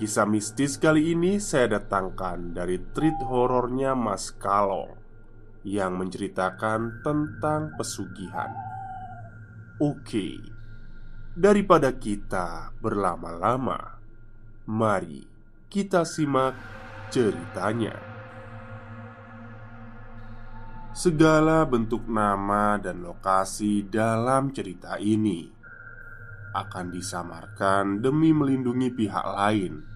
Kisah mistis kali ini saya datangkan dari treat horornya Mas Kalong Yang menceritakan tentang pesugihan. Oke Daripada kita berlama-lama Mari kita simak ceritanya. Segala bentuk nama dan lokasi dalam cerita ini akan disamarkan demi melindungi pihak lain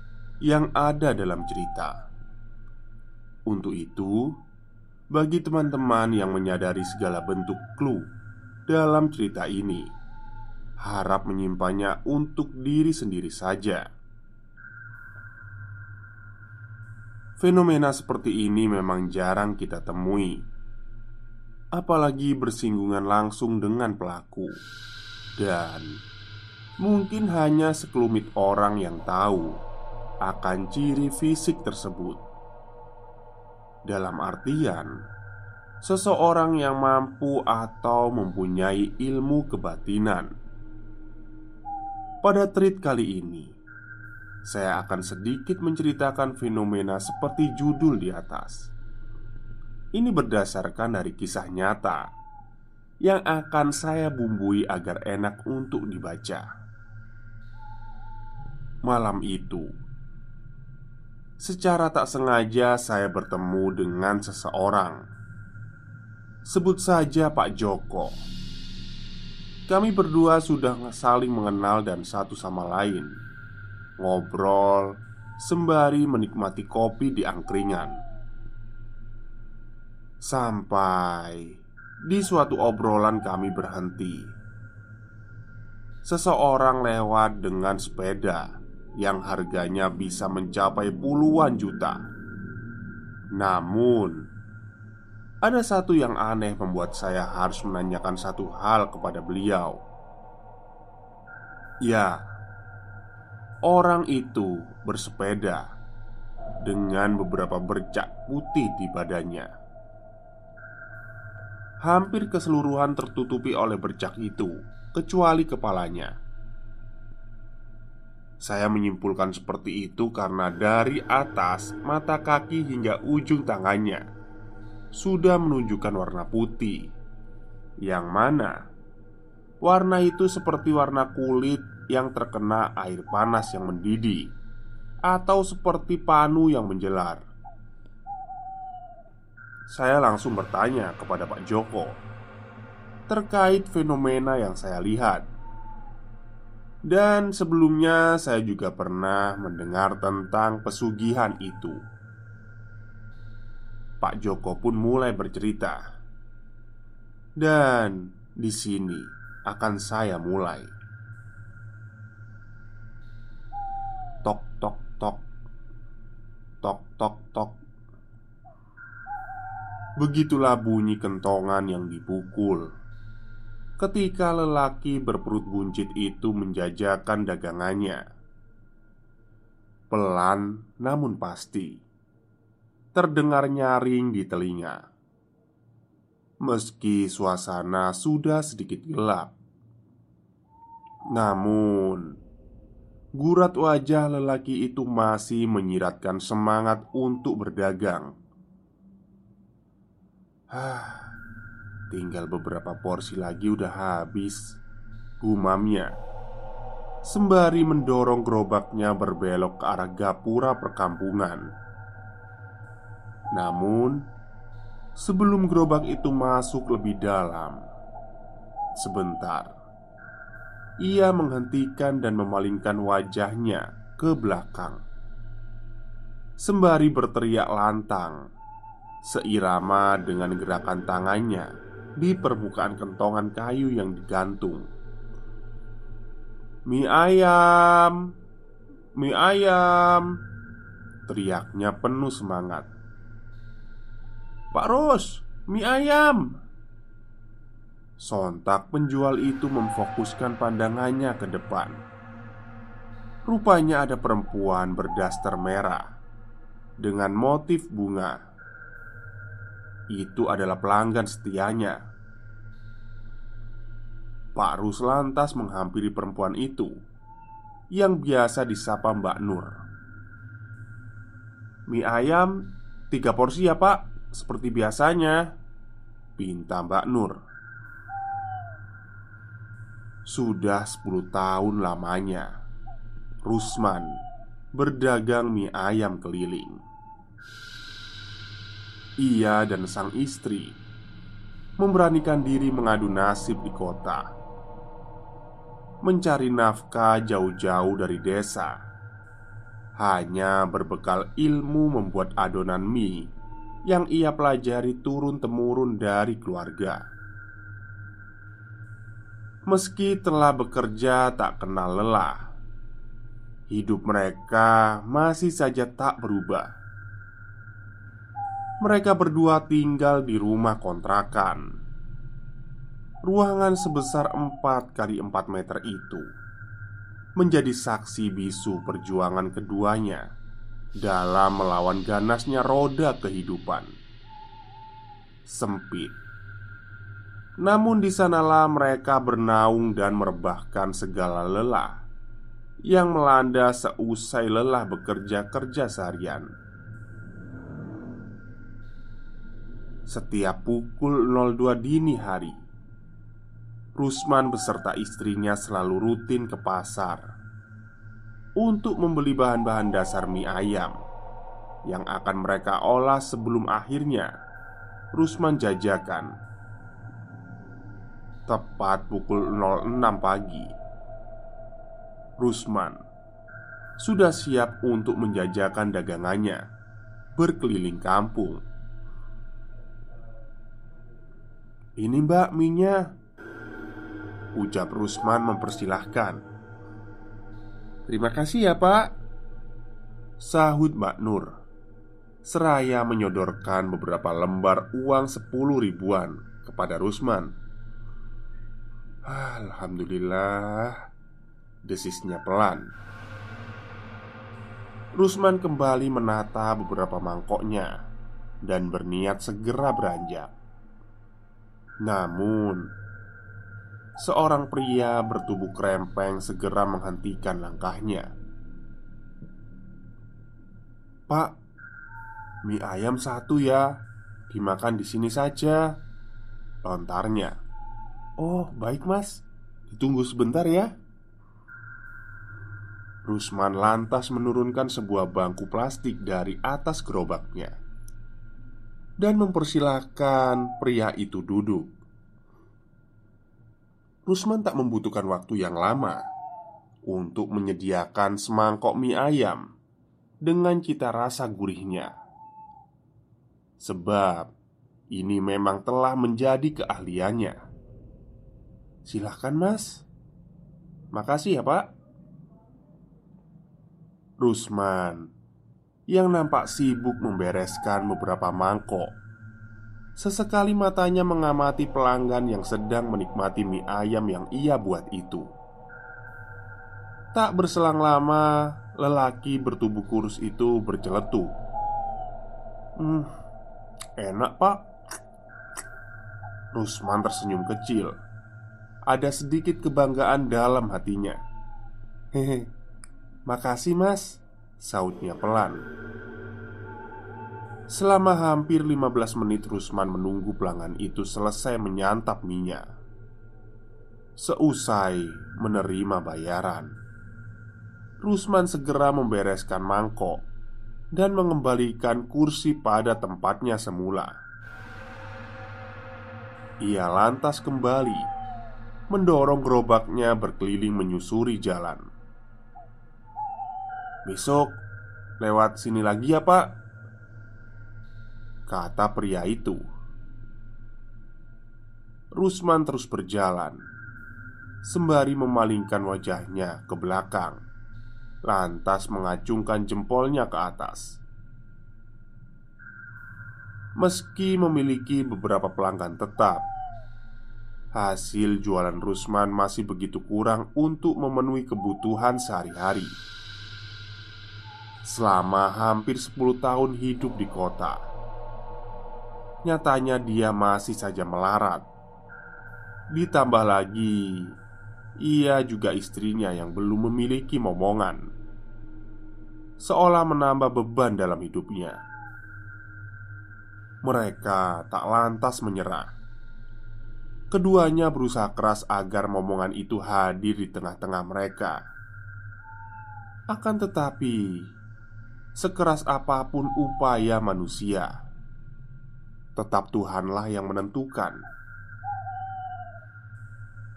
yang ada dalam cerita. Untuk itu, bagi teman-teman yang menyadari segala bentuk clue dalam cerita ini, harap menyimpannya untuk diri sendiri saja. Fenomena seperti ini memang jarang kita temui, apalagi bersinggungan langsung dengan pelaku, dan mungkin hanya sekelumit orang yang tahu akan ciri fisik tersebut. Dalam artian, seseorang yang mampu atau mempunyai ilmu kebatinan. Pada treat kali ini, saya akan sedikit menceritakan fenomena seperti judul di atas. Ini berdasarkan dari kisah nyata yang akan saya bumbui agar enak untuk dibaca. Malam itu, Secara tak sengaja saya bertemu dengan seseorang. Sebut saja Pak Joko. Kami berdua sudah saling mengenal dan satu sama lain. Ngobrol Sembari menikmati kopi di angkringan. Sampai Di suatu obrolan kami berhenti. Seseorang lewat dengan sepeda yang harganya bisa mencapai puluhan juta. Namun, ada satu yang aneh membuat saya harus menanyakan satu hal kepada beliau. Ya, orang itu bersepeda dengan beberapa bercak putih di badannya. Hampir keseluruhan tertutupi oleh bercak itu, kecuali kepalanya. Saya menyimpulkan seperti itu karena dari atas mata kaki hingga ujung tangannya sudah menunjukkan warna putih, yang mana warna itu seperti warna kulit yang terkena air panas yang mendidih, atau seperti panu yang menjelar. Saya langsung bertanya kepada Pak Joko terkait fenomena yang saya lihat. Dan sebelumnya saya juga pernah mendengar tentang pesugihan itu. Pak Joko pun mulai bercerita. Dan di sini akan saya mulai. Tok tok tok. Tok tok tok. Begitulah bunyi kentongan yang dipukul ketika lelaki berperut buncit itu menjajakan dagangannya. Pelan namun pasti, terdengar nyaring di telinga. Meski suasana sudah sedikit gelap, namun gurat wajah lelaki itu masih menyiratkan semangat untuk berdagang. Hah, Tinggal beberapa porsi lagi udah habis. Gumamnya Sembari mendorong gerobaknya berbelok ke arah gapura perkampungan. Namun Sebelum gerobak itu masuk lebih dalam Sebentar Ia menghentikan dan memalingkan wajahnya ke belakang. Sembari berteriak lantang Seirama dengan gerakan tangannya di permukaan kentongan kayu yang digantung. "Mie ayam! Mie ayam!" teriaknya penuh semangat. "Pak Ros, mie ayam!" Sontak penjual itu memfokuskan pandangannya ke depan. Rupanya ada perempuan berdaster merah dengan motif bunga itu adalah pelanggan setianya. Pak Rus lantas menghampiri perempuan itu yang biasa disapa Mbak Nur. Mie ayam tiga porsi ya pak Seperti biasanya Pinta Mbak Nur Sudah 10 tahun lamanya Rusman berdagang mie ayam keliling ia dan sang istri memberanikan diri mengadu nasib di kota, mencari nafkah jauh-jauh dari desa, hanya berbekal ilmu membuat adonan mie yang ia pelajari turun-temurun dari keluarga. Meski telah bekerja tak kenal lelah, hidup mereka masih saja tak berubah mereka berdua tinggal di rumah kontrakan. Ruangan sebesar 4 kali 4 meter itu Menjadi saksi bisu perjuangan keduanya Dalam melawan ganasnya roda kehidupan. Sempit. Namun di sanalah mereka bernaung dan merebahkan segala lelah Yang melanda seusai lelah bekerja kerja seharian Setiap pukul 02 dini hari. Rusman beserta istrinya selalu rutin ke pasar Untuk membeli bahan-bahan dasar mie ayam Yang akan mereka olah sebelum akhirnya Rusman jajakan. Tepat pukul 06 pagi Rusman Sudah siap untuk menjajakan dagangannya Berkeliling kampung Ini mbak minyak. Ucap Rusman mempersilahkan. Terima kasih ya pak. Sahut Mbak Nur. Seraya menyodorkan beberapa lembar uang sepuluh ribuan kepada Rusman. Alhamdulillah Desisnya pelan. Rusman kembali menata beberapa mangkoknya Dan berniat segera beranjak namun, seorang pria bertubuh krempeng segera menghentikan langkahnya. "Pak, mie ayam satu ya, dimakan di sini saja." Lontarnya. "Oh, baik, Mas. Ditunggu sebentar ya." Rusman lantas menurunkan sebuah bangku plastik dari atas gerobaknya dan mempersilahkan pria itu duduk. Rusman tak membutuhkan waktu yang lama untuk menyediakan semangkok mie ayam dengan cita rasa gurihnya, sebab ini memang telah menjadi keahliannya. Silahkan, Mas. Makasih ya, Pak. Rusman yang nampak sibuk membereskan beberapa mangkok. Sesekali matanya mengamati pelanggan yang sedang menikmati mie ayam yang ia buat itu. Tak berselang lama, lelaki bertubuh kurus itu berceletuk. Hmm, enak pak. Rusman tersenyum kecil. Ada sedikit kebanggaan dalam hatinya. Hehe, makasih mas Sautnya pelan Selama hampir 15 menit Rusman menunggu pelanggan itu selesai menyantap minyak Seusai menerima bayaran Rusman segera membereskan mangkok dan mengembalikan kursi pada tempatnya semula. Ia lantas kembali mendorong gerobaknya berkeliling menyusuri jalan. "Besok lewat sini lagi ya, Pak," kata pria itu. Rusman terus berjalan sembari memalingkan wajahnya ke belakang lantas mengacungkan jempolnya ke atas. Meski memiliki beberapa pelanggan tetap, hasil jualan Rusman masih begitu kurang untuk memenuhi kebutuhan sehari-hari. Selama hampir 10 tahun hidup di kota, nyatanya dia masih saja melarat. Ditambah lagi, ia juga istrinya yang belum memiliki momongan seolah menambah beban dalam hidupnya. Mereka tak lantas menyerah. Keduanya berusaha keras agar momongan itu hadir di tengah-tengah mereka. Akan tetapi, sekeras apa pun upaya manusia, tetap Tuhanlah yang menentukan.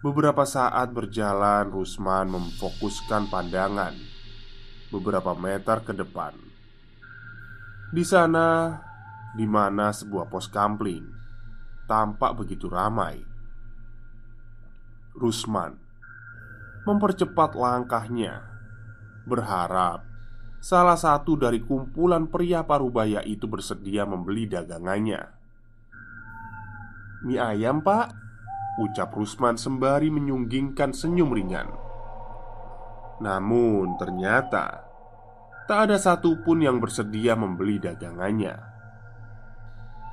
Beberapa saat berjalan, Rusman memfokuskan pandangan beberapa meter ke depan. Di sana, di mana sebuah pos kampling tampak begitu ramai. Rusman mempercepat langkahnya, berharap salah satu dari kumpulan pria parubaya itu bersedia membeli dagangannya. "Mie ayam, Pak," ucap Rusman sembari menyunggingkan senyum ringan. Namun ternyata tak ada satupun yang bersedia membeli dagangannya.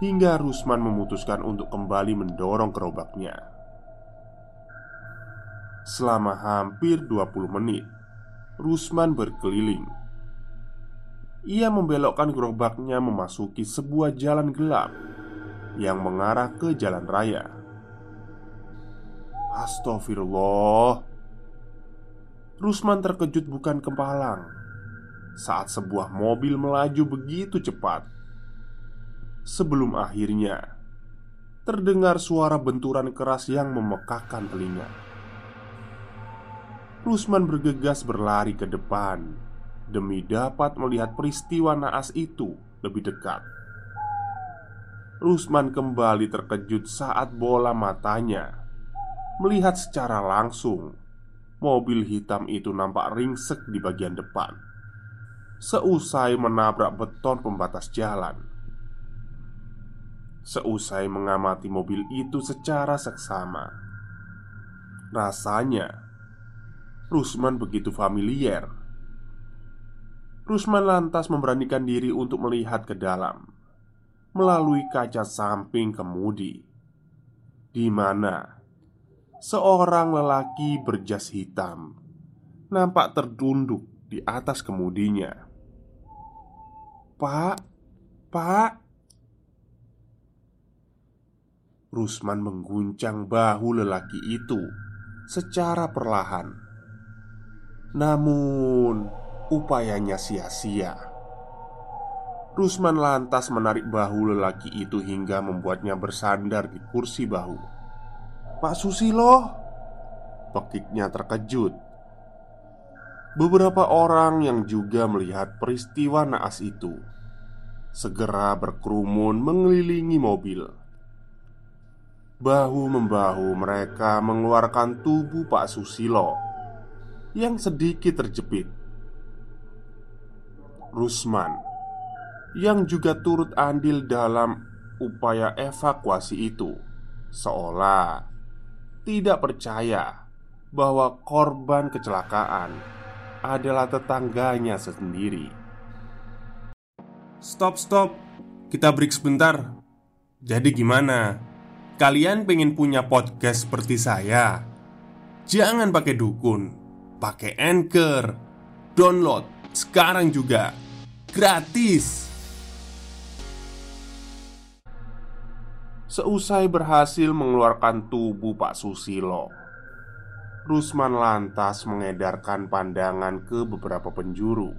Hingga Rusman memutuskan untuk kembali mendorong gerobaknya. Selama hampir 20 menit, Rusman berkeliling. Ia membelokkan gerobaknya memasuki sebuah jalan gelap yang mengarah ke jalan raya. Astagfirullah, Rusman terkejut bukan kepalang saat sebuah mobil melaju begitu cepat. Sebelum akhirnya terdengar suara benturan keras yang memekakkan telinga. Rusman bergegas berlari ke depan demi dapat melihat peristiwa naas itu lebih dekat. Rusman kembali terkejut saat bola matanya. Melihat secara langsung Mobil hitam itu nampak ringsek di bagian depan. Seusai menabrak beton pembatas jalan. Seusai mengamati mobil itu secara seksama. Rasanya Rusman begitu familiar Rusman lantas memberanikan diri untuk melihat ke dalam Melalui kaca samping kemudi di mana seorang lelaki berjas hitam nampak tertunduk di atas kemudinya. "Pak, Pak!" Rusman mengguncang bahu lelaki itu secara perlahan. Namun, upayanya sia-sia. Rusman lantas menarik bahu lelaki itu hingga membuatnya bersandar di kursi bahu. Pak Susilo Pekiknya terkejut Beberapa orang yang juga melihat peristiwa naas itu Segera berkerumun mengelilingi mobil Bahu-membahu mereka mengeluarkan tubuh Pak Susilo Yang sedikit terjepit Rusman Yang juga turut andil dalam upaya evakuasi itu, seolah tidak percaya bahwa korban kecelakaan adalah tetangganya sendiri. Stop, stop. Kita break sebentar. Jadi gimana? Kalian pengen punya podcast seperti saya? Jangan pakai dukun, pakai Anchor. Download sekarang juga. Gratis. Seusai berhasil mengeluarkan tubuh Pak Susilo, Rusman lantas mengedarkan pandangan ke beberapa penjuru.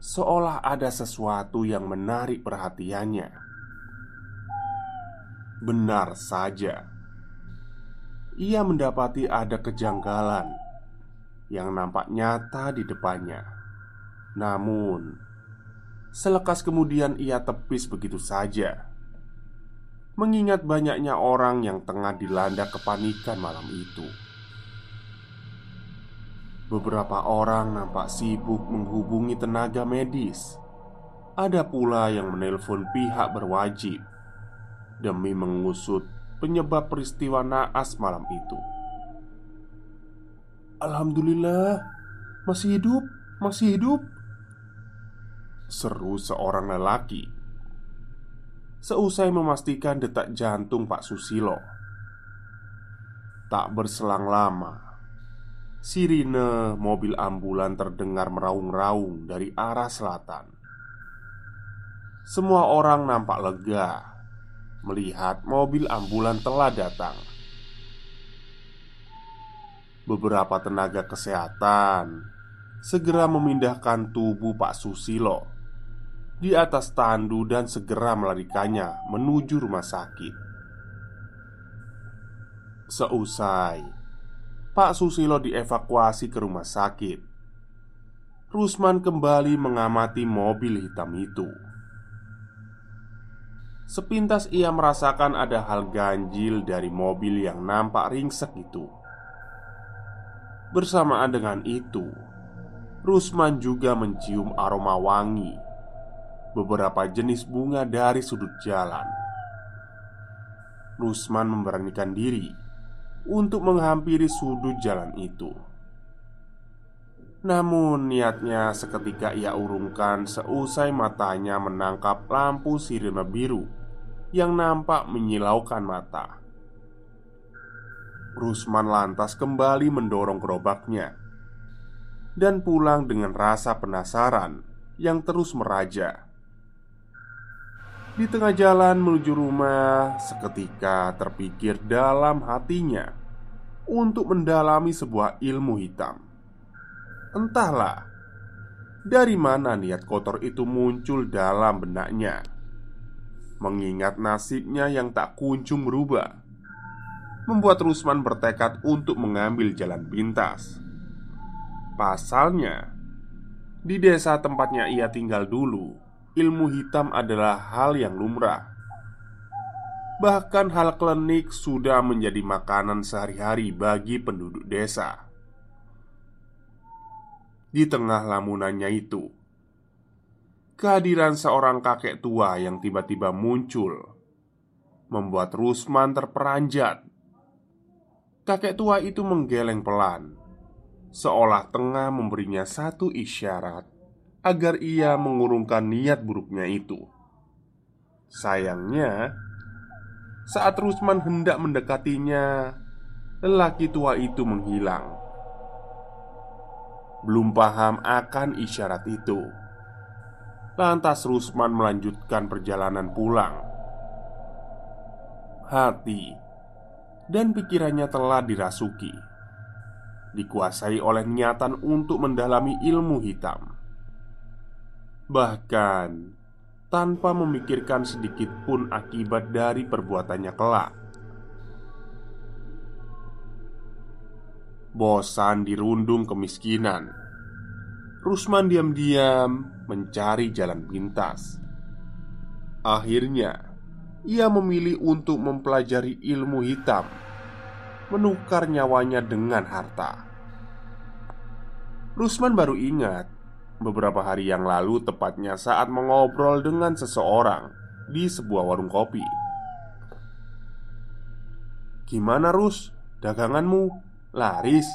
Seolah ada sesuatu yang menarik perhatiannya. Benar saja Ia mendapati ada kejanggalan Yang nampak nyata di depannya Namun Selekas kemudian ia tepis begitu saja Mengingat banyaknya orang yang tengah dilanda kepanikan malam itu Beberapa orang nampak sibuk menghubungi tenaga medis. Ada pula yang menelpon pihak berwajib demi mengusut penyebab peristiwa naas malam itu. Alhamdulillah, masih hidup, masih hidup. Seru seorang lelaki. Seusai memastikan detak jantung Pak Susilo, tak berselang lama Sirine mobil ambulan terdengar meraung-raung dari arah selatan. Semua orang nampak lega melihat mobil ambulan telah datang. Beberapa tenaga kesehatan segera memindahkan tubuh Pak Susilo di atas tandu dan segera melarikannya menuju rumah sakit. Seusai Pak Susilo dievakuasi ke rumah sakit. Rusman kembali mengamati mobil hitam itu. Sepintas ia merasakan ada hal ganjil dari mobil yang nampak ringsek itu. Bersamaan dengan itu, Rusman juga mencium aroma wangi beberapa jenis bunga dari sudut jalan. Rusman memberanikan diri untuk menghampiri sudut jalan itu. Namun, niatnya seketika ia urungkan seusai matanya menangkap lampu sirine biru yang nampak menyilaukan mata. Rusman lantas kembali mendorong gerobaknya dan pulang dengan rasa penasaran yang terus meraja. Di tengah jalan menuju rumah, seketika terpikir dalam hatinya untuk mendalami sebuah ilmu hitam. Entahlah dari mana niat kotor itu muncul dalam benaknya. Mengingat nasibnya yang tak kunjung berubah, membuat Rusman bertekad untuk mengambil jalan pintas. Pasalnya, di desa tempatnya ia tinggal dulu, ilmu hitam adalah hal yang lumrah Bahkan hal klinik sudah menjadi makanan sehari-hari bagi penduduk desa. Di tengah lamunannya itu, kehadiran seorang kakek tua yang tiba-tiba muncul membuat Rusman terperanjat. Kakek tua itu menggeleng pelan, seolah tengah memberinya satu isyarat agar ia mengurungkan niat buruknya itu. Sayangnya, saat Rusman hendak mendekatinya, lelaki tua itu menghilang. Belum paham akan isyarat itu. Lantas Rusman melanjutkan perjalanan pulang. Hati dan pikirannya telah dirasuki, dikuasai oleh niatan untuk mendalami ilmu hitam. Bahkan tanpa memikirkan sedikit pun akibat dari perbuatannya kelak. Bosan dirundung kemiskinan, Rusman diam-diam mencari jalan pintas. Akhirnya, ia memilih untuk mempelajari ilmu hitam, menukar nyawanya dengan harta. Rusman baru ingat Beberapa hari yang lalu, tepatnya saat mengobrol dengan seseorang di sebuah warung kopi. "Gimana, Rus? Daganganmu laris?"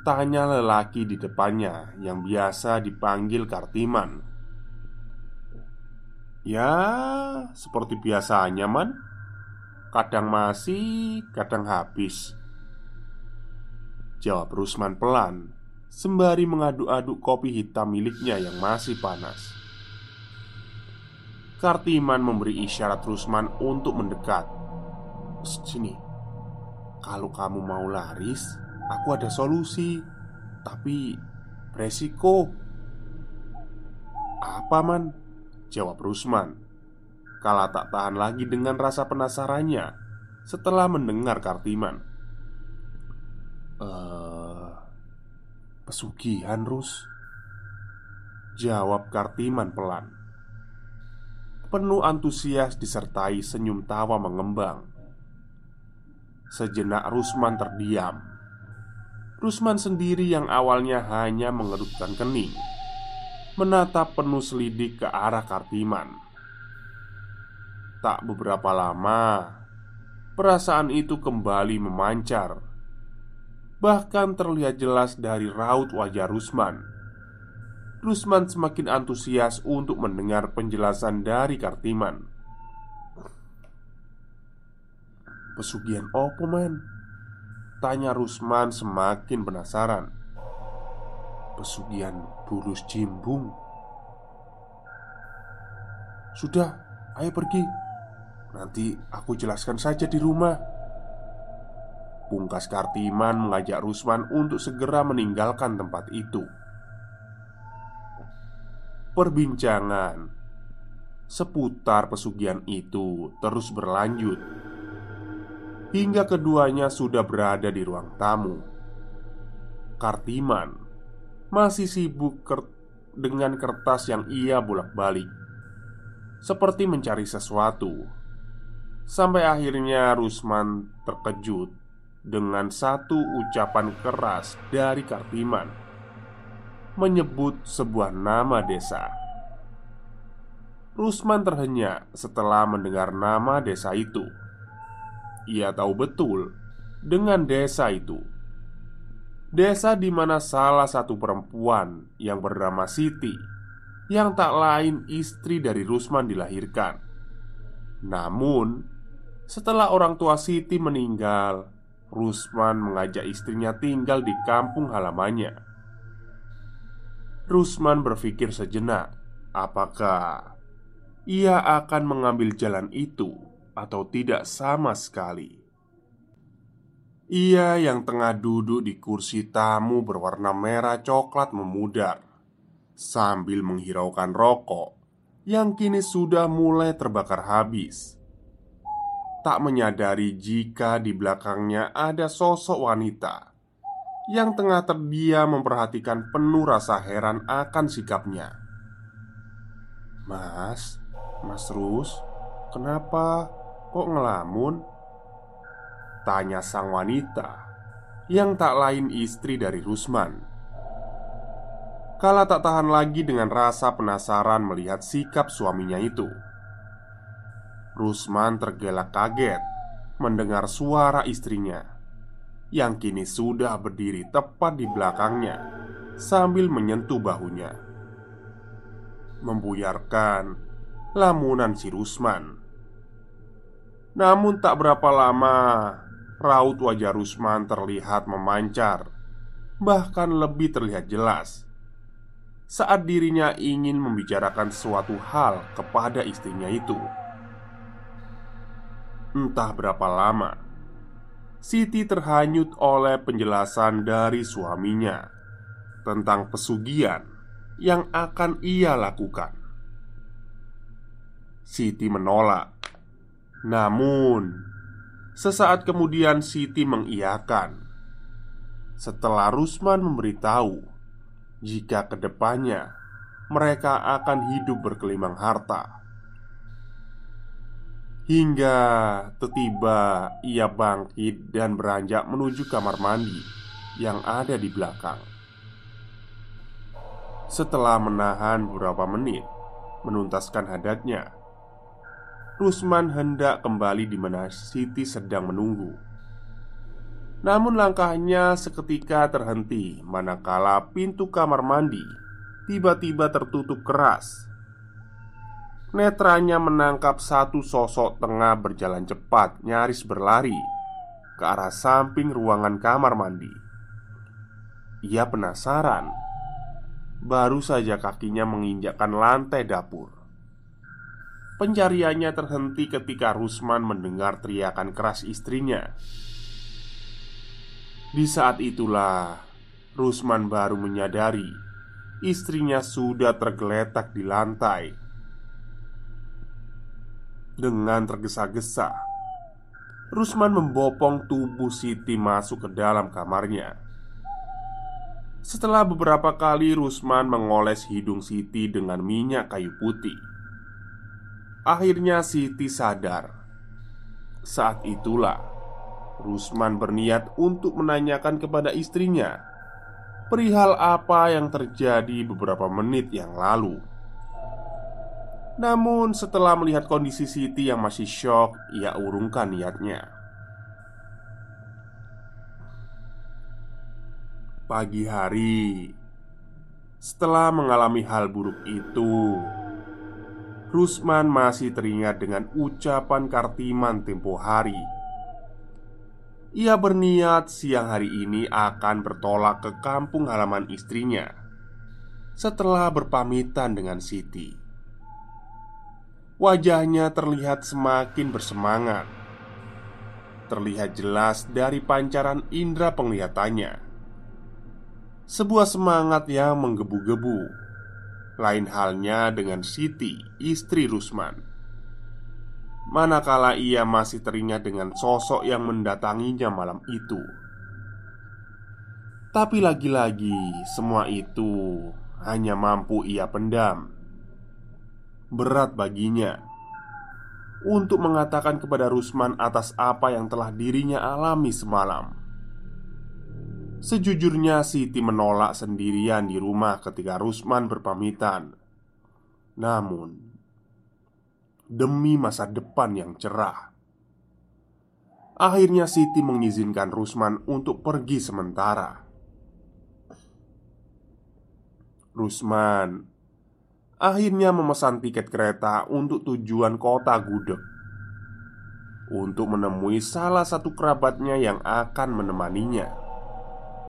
Tanya lelaki di depannya yang biasa dipanggil Kartiman Ya, seperti biasanya man Kadang masih, kadang habis Jawab Rusman pelan Sembari mengaduk-aduk kopi hitam miliknya yang masih panas. Kartiman memberi isyarat Rusman untuk mendekat. Sini. Kalau kamu mau laris Aku ada solusi. Tapi Beresiko Apa man? Jawab Rusman. Kala tak tahan lagi dengan rasa penasarannya Setelah mendengar Kartiman. Eh... pesugihan Rus. Jawab Kartiman pelan. Penuh antusias disertai senyum tawa mengembang. Sejenak Rusman terdiam. Rusman sendiri yang awalnya hanya mengerutkan kening Menatap penuh selidik ke arah Kartiman. Tak beberapa lama Perasaan itu kembali memancar Bahkan terlihat jelas dari raut wajah Rusman. Rusman semakin antusias untuk mendengar penjelasan dari Kartiman. Pesugihan opo man? Tanya Rusman semakin penasaran. Pesugihan bulus jimbung. Sudah, ayo pergi. Nanti aku jelaskan saja di rumah Pungkas Kartiman mengajak Rusman untuk segera meninggalkan tempat itu. Perbincangan seputar pesugihan itu terus berlanjut Hingga keduanya sudah berada di ruang tamu. Kartiman Masih sibuk ker dengan kertas yang ia bolak-balik Seperti mencari sesuatu. Sampai akhirnya Rusman terkejut Dengan satu ucapan keras dari Kartiman Menyebut sebuah nama desa Rusman terhenyak setelah mendengar nama desa itu ia tahu betul dengan desa itu. Desa di mana salah satu perempuan yang bernama Siti yang tak lain istri dari Rusman dilahirkan. Namun, setelah orang tua Siti meninggal, Rusman mengajak istrinya tinggal di kampung halamannya. Rusman berpikir sejenak, apakah ia akan mengambil jalan itu atau tidak sama sekali. Ia yang tengah duduk di kursi tamu berwarna merah coklat memudar sambil menghiraukan rokok yang kini sudah mulai terbakar habis. Tak menyadari jika di belakangnya ada sosok wanita yang tengah terdiam memperhatikan penuh rasa heran akan sikapnya. "Mas, Mas Rus, kenapa Kok ngelamun? Tanya sang wanita Yang tak lain istri dari Rusman Kala tak tahan lagi dengan rasa penasaran melihat sikap suaminya itu Rusman tergelak kaget Mendengar suara istrinya Yang kini sudah berdiri tepat di belakangnya Sambil menyentuh bahunya. Membuyarkan lamunan si Rusman. Namun tak berapa lama Raut wajah Rusman terlihat memancar Bahkan lebih terlihat jelas Saat dirinya ingin membicarakan suatu hal kepada istrinya itu Entah berapa lama. Siti terhanyut oleh penjelasan dari suaminya Tentang pesugihan yang akan ia lakukan. Siti menolak. Namun, sesaat kemudian Siti mengiyakan. Setelah Rusman memberitahu jika ke depannya mereka akan hidup berkelimang harta, hingga tiba ia bangkit dan beranjak menuju kamar mandi yang ada di belakang. Setelah menahan beberapa menit, menuntaskan hadatnya. Rusman hendak kembali di mana Siti sedang menunggu. Namun langkahnya seketika terhenti manakala pintu kamar mandi tiba-tiba tertutup keras. Netranya menangkap satu sosok tengah berjalan cepat, nyaris berlari ke arah samping ruangan kamar mandi. Ia penasaran. Baru saja kakinya menginjakkan lantai dapur. Pencariannya terhenti ketika Rusman mendengar teriakan keras istrinya. Di saat itulah Rusman baru menyadari istrinya sudah tergeletak di lantai. Dengan tergesa-gesa, Rusman membopong tubuh Siti masuk ke dalam kamarnya. Setelah beberapa kali Rusman mengoles hidung Siti dengan minyak kayu putih Akhirnya Siti sadar. Saat itulah Rusman berniat untuk menanyakan kepada istrinya Perihal apa yang terjadi beberapa menit yang lalu Namun setelah melihat kondisi Siti yang masih shock Ia urungkan niatnya. Pagi hari Setelah mengalami hal buruk itu Rusman masih teringat dengan ucapan Kartiman tempo hari. Ia berniat siang hari ini akan bertolak ke kampung halaman istrinya Setelah berpamitan dengan Siti Wajahnya terlihat semakin bersemangat Terlihat jelas dari pancaran indera penglihatannya sebuah semangat yang menggebu-gebu. Lain halnya dengan Siti, istri Rusman. Manakala ia masih teringat dengan sosok yang mendatanginya malam itu. Tapi lagi-lagi, semua itu hanya mampu ia pendam. Berat baginya. Untuk mengatakan kepada Rusman atas apa yang telah dirinya alami semalam. Sejujurnya Siti menolak sendirian di rumah ketika Rusman berpamitan. Namun Demi masa depan yang cerah Akhirnya Siti mengizinkan Rusman untuk pergi sementara. Rusman Akhirnya memesan tiket kereta untuk tujuan kota Gudeg. Untuk menemui salah satu kerabatnya yang akan menemaninya